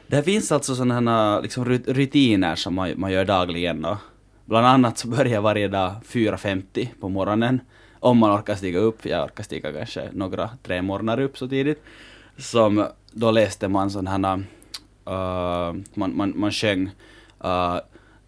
Det finns alltså sådana liksom, rutiner som man, man gör dagligen Då. bland annat så börjar jag varje dag 4.50 på morgonen om man orkar stiga upp. Jag orkar stiga kanske några tre morgnar upp så tidigt. Som då läste man sådana uh, man, man, man sjöng uh,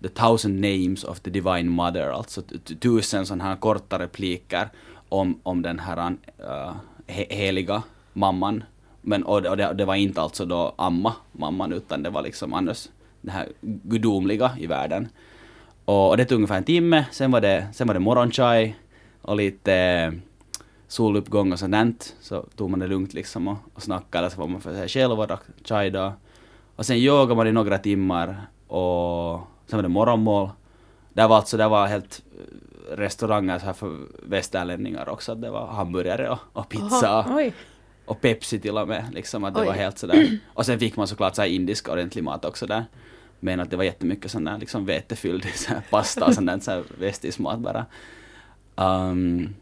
The thousand names of the divine mother, alltså tusen sådana här korta repliker om, om den här uh, he heliga mamman men, och, det, och det, det, var inte alltså då amma, mamman, utan det var liksom annars det här gudomliga i världen. Och, och det tog ungefär en timme, sen var det, sen var det morgonchai och lite eh, soluppgång och sånt Så tog man det lugnt liksom och, och snackade, så var man för sig själv och drack chai då. Och sen yogade man i några timmar och sen var det morgonmål. Det var alltså, det var helt eh, restauranger så här för västerlänningar också, det var hamburgare och, och pizza. Aha, och Pepsi till och med. Liksom att det Oj. var helt sådär. Och sen fick man såklart så här indisk ordentlig mat också där. Men att det var jättemycket sån där liksom vetefylld så här pasta och sån där så här västisk mat bara. Um,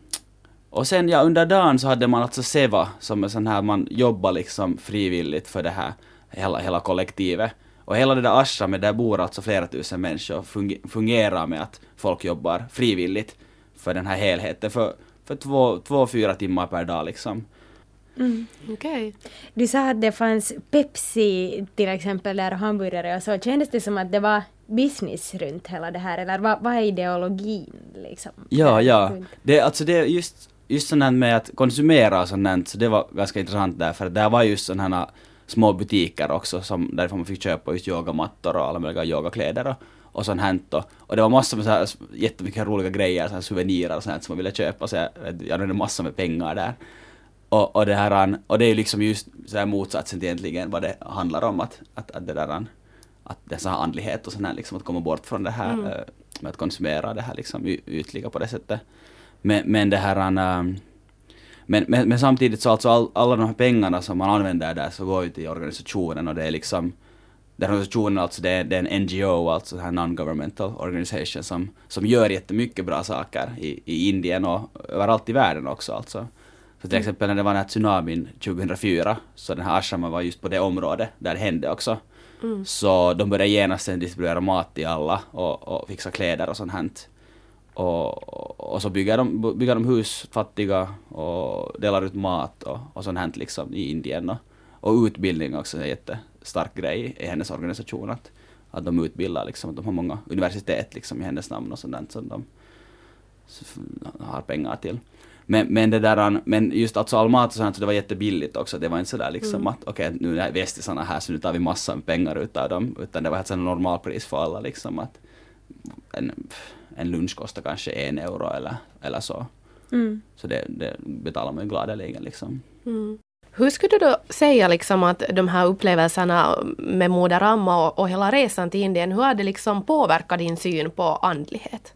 Och sen ja, under dagen så hade man alltså SEVA, som är sån här, man jobbar liksom frivilligt för det här, hela, hela kollektivet. Och hela det där ashramet, där bor alltså flera tusen människor, funge- fungerar med att folk jobbar frivilligt för den här helheten, för, för två, två, fyra timmar per dag liksom. Okej. Du sa att det fanns Pepsi till exempel där och hamburgare och så. Kändes det som att det var business runt hela det här eller vad, vad är ideologin liksom? Ja, ja. Det, alltså det är just, just sånt här med att konsumera och sånt så det var ganska intressant där, för där var just sådana här små butiker också, som, därifrån man fick köpa just yogamattor och alla möjliga yogakläder och, och sånt här då. Och det var massor med så här, jättemycket roliga grejer, så här souvenirer och sånt här som man ville köpa, så jag, jag hade massor med pengar där. Och, och det här, och det är ju liksom just så här motsatsen till egentligen vad det handlar om, att, att, att det där, att dessa andlighet och sånt här liksom, att komma bort från det här Mm. eh, med att konsumera det här liksom ytliga på det sättet. Men, men det här, um, men, men, men samtidigt så alltså all, alla de här pengarna som man använder där så går ju till organisationen och det är liksom den organisationen alltså det är, det är en NGO, alltså en non-governmental organisation som, som gör jättemycket bra saker i, i Indien och överallt i världen också alltså. Så till exempel när det var den här tsunamin 2004, så den här ashramen var just på det området där det hände också. Så de började genast sen distribuera mat till alla och, och fixa kläder och sånt här. Och, och så bygger de, bygger de hus fattiga och delar ut mat och, och sånt här liksom i Indien. Och, och utbildning också är en jättestark grej i hennes organisation. Att, att de utbildar liksom, att de har många universitet liksom i hennes namn och sånt som de har pengar till. Men, men det där, men just alltså all mat och sånt, så det var jättebilligt också. Det var inte sådär liksom att okej, nu är västisarna här så nu tar vi massor med pengar utav dem. Utan det var ett normalpris för alla liksom att en, en lunch kostar kanske en euro eller, eller så. Mm. Så det, det betalar man ju gladeligen liksom. Hur skulle du då säga liksom att de här upplevelserna med Moder Amma och, och hela resan till Indien, hur har det liksom påverkat din syn på andlighet?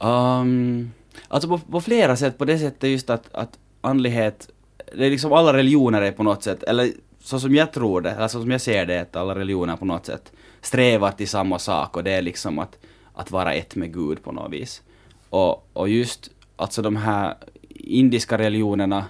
Um, alltså på, på flera sätt, på det sättet just att, att andlighet, det är liksom alla religioner är på något sätt, eller så som jag tror det, eller så som jag ser det, att alla religioner på något sätt strävar till samma sak och det är liksom att, att vara ett med Gud på något vis. Och, och just alltså de här indiska religionerna,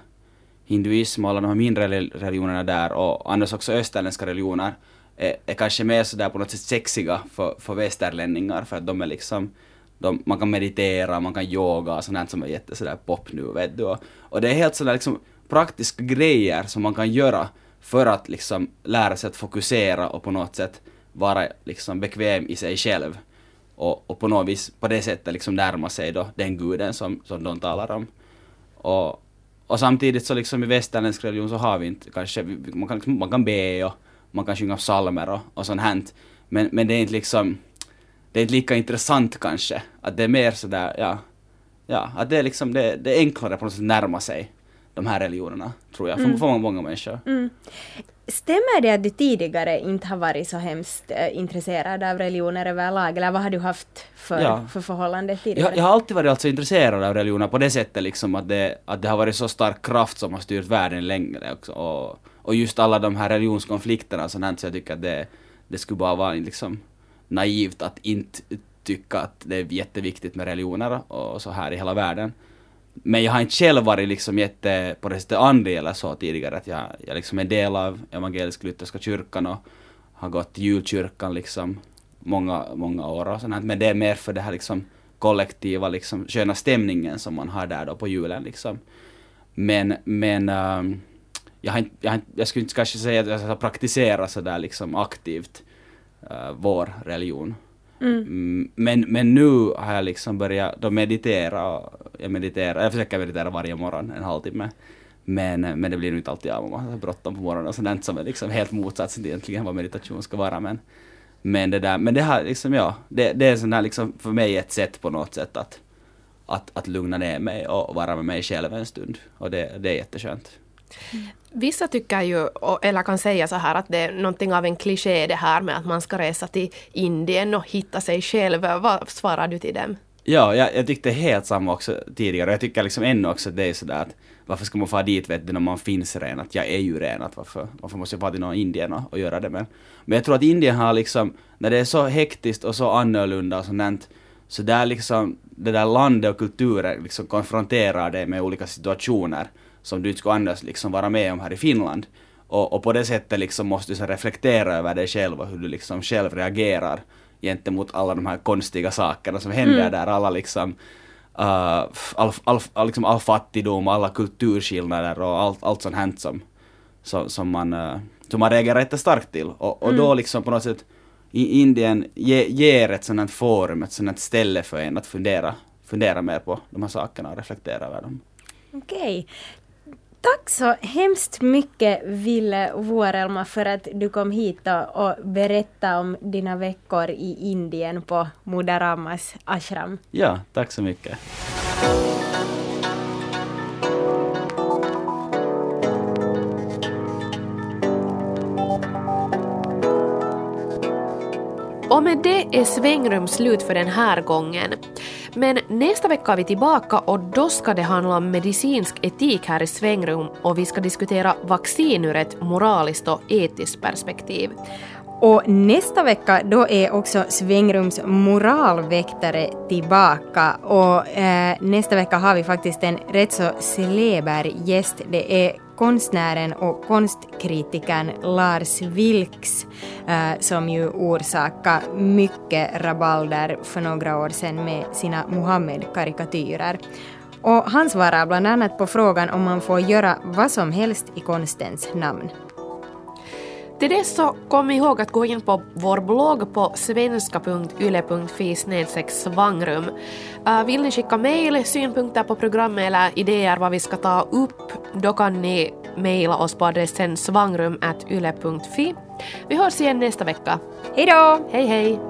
hinduism och alla de här mindre religionerna där och annars också österländska religioner är, är kanske mer sådär på något sätt sexiga för, för västerlänningar för att de är liksom de, man kan meditera, man kan yoga och sånt som är jätte sådär pop nu vet du. Och, och det är helt sådär liksom praktiska grejer som man kan göra för att liksom lära sig att fokusera och på något sätt vara liksom bekväm i sig själv. Och, och på något vis på det sättet liksom närma sig då den guden som, som de talar om. Och, och samtidigt så liksom i västerländsk religion så har vi inte kanske, man kan, liksom, man kan be och man kan sjunga psalmer och, och sånt här. Men, men det är inte liksom, det är inte lika intressant kanske. Att det är mer sådär, ja, ja, att det är liksom, det, det är enklare på något sätt att närma sig de här religionerna, tror jag, för, för många, många människor. Stämmer det att du tidigare inte har varit så hemskt eh, intresserad av religioner överlag, eller vad har du haft för, Ja. för förhållande tidigare? Jag, jag har alltid varit alltså intresserad av religioner på det sättet liksom att det, att det har varit så stark kraft som har styrt världen längre också. Och, och just alla de här religionskonflikterna och sånt så jag tycker att det, det skulle bara vara liksom naivt att inte tycka att det är jätteviktigt med religioner och så här i hela världen. Men jag har inte själv varit liksom jätte på det sättet andlig eller så tidigare. Att jag, jag liksom är del av evangelisk-lutherska kyrkan och har gått till julkyrkan liksom många, många år och sånt. Men det är mer för det här liksom kollektiva liksom sköna stämningen som man har där då på julen liksom. Men, men um, jag, har inte, jag, har inte, jag skulle inte kanske säga att jag har praktiserat sådär liksom aktivt uh, vår religion. Mm. mm, men, men nu har jag liksom börjat då meditera. och Jag mediterar, jag försöker meditera varje morgon en halvtimme. Men, men det blir nog inte alltid av om man har bråttom på morgonen och sådant som är liksom helt motsatsen till egentligen vad meditation ska vara. Men, men det där, men det här liksom ja, det, det är sån här liksom för mig ett sätt på något sätt att, att, att lugna ner mig och vara med mig själv en stund. Och det, det är jätteskönt. Mm. Vissa tycker ju, eller kan säga så här att det är någonting av en kliché det här med att man ska resa till Indien och hitta sig själv. Vad svarar du till dem? Ja, jag, jag tyckte helt samma också tidigare. Jag tycker liksom ännu också att det är sådär att varför ska man fara dit vet du när man finns ren? Att jag är ju ren. Att varför, varför måste jag fara till någon Indien och, och göra det? Men, men jag tror att Indien har liksom, när det är så hektiskt och så annorlunda och sånt Så där liksom, det där landet och kulturen liksom konfronterar dig med olika situationer som du inte skulle annars liksom vara med om här i Finland. Och, och på det sättet liksom måste du så reflektera över dig själv och hur du liksom själv reagerar gentemot alla de här konstiga sakerna som händer mm. där. Alla liksom uh, all, all, all, liksom all fattigdom, alla kulturskillnader och allt, allt sånt här som, som, som, man, uh, som man reagerar jättestarkt till. Och, och mm. då liksom på något sätt i Indien ge, ger ett sånt här forum, ett sånt här ställe för en att fundera, fundera mer på de här sakerna och reflektera över dem. Okej. Tack så hemskt mycket Ville Vuorelma för att du kom hit och, och berättade om dina veckor i Indien på Mudaramas ashram. Ja, tack så mycket. Med det är svängrum slut för den här gången. Men nästa vecka är vi tillbaka och då ska det handla om medicinsk etik här i svängrum och vi ska diskutera vaccin ur ett moraliskt och etiskt perspektiv. Och nästa vecka då är också Svängrums moralväktare tillbaka och eh, nästa vecka har vi faktiskt en rätt så celeber gäst. Det är konstnären och konstkritikern Lars Vilks eh, som ju orsakade mycket rabalder för några år sedan med sina Muhammed-karikatyrer. Och han svarar bland annat på frågan om man får göra vad som helst i konstens namn. Till dess så kom ihåg att gå in på vår blogg på svenska.yle.fi svangrum. Uh, vill ni skicka mejl, synpunkter på programmet eller idéer vad vi ska ta upp, då kan ni mejla oss på adressen svangrum.yle.fi. Vi hörs igen nästa vecka. Hej då! Hej hej!